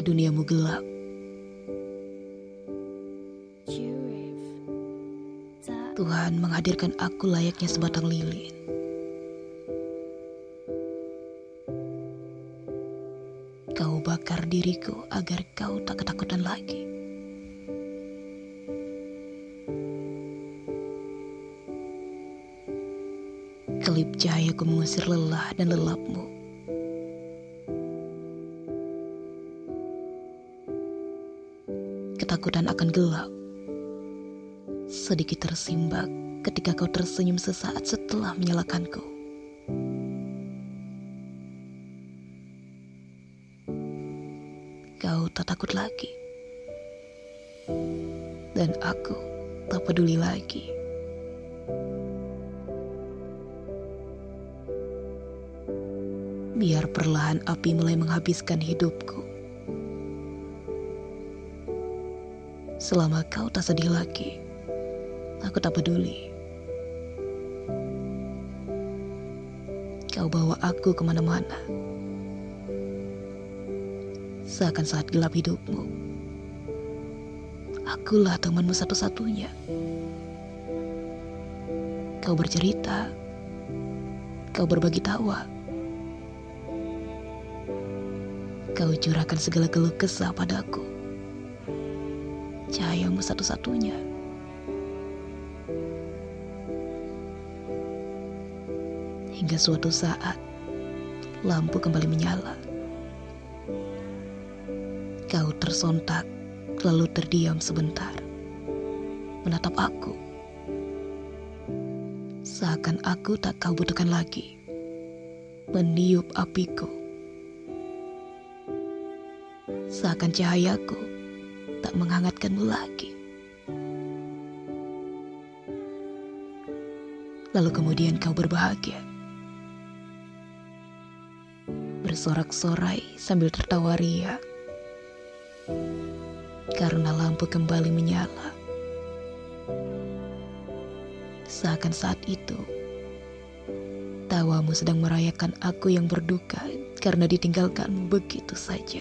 Duniamu gelap. Tuhan menghadirkan aku layaknya sebatang lilin. Kau bakar diriku agar kau tak ketakutan lagi. Kelip cahayaku mengusir lelah dan lelapmu. Ketakutan akan gelap sedikit tersimbak ketika kau tersenyum sesaat setelah menyalakanku. Kau tak takut lagi. Dan aku tak peduli lagi. Biar perlahan api mulai menghabiskan hidupku. Selama kau tak sedih lagi. Aku tak peduli. Kau bawa aku ke mana-mana. Seakan saat gelap hidupmu. Akulah temanmu satu-satunya. Kau bercerita. Kau berbagi tawa. Kau curahkan segala keluh kesah padaku. Cahayamu satu-satunya. hingga suatu saat lampu kembali menyala. Kau tersontak, lalu terdiam sebentar, menatap aku. Seakan aku tak kau butuhkan lagi, meniup apiku. Seakan cahayaku tak menghangatkanmu lagi. Lalu kemudian kau berbahagia bersorak-sorai sambil tertawa ria. Karena lampu kembali menyala. Seakan saat itu, tawamu sedang merayakan aku yang berduka karena ditinggalkanmu begitu saja.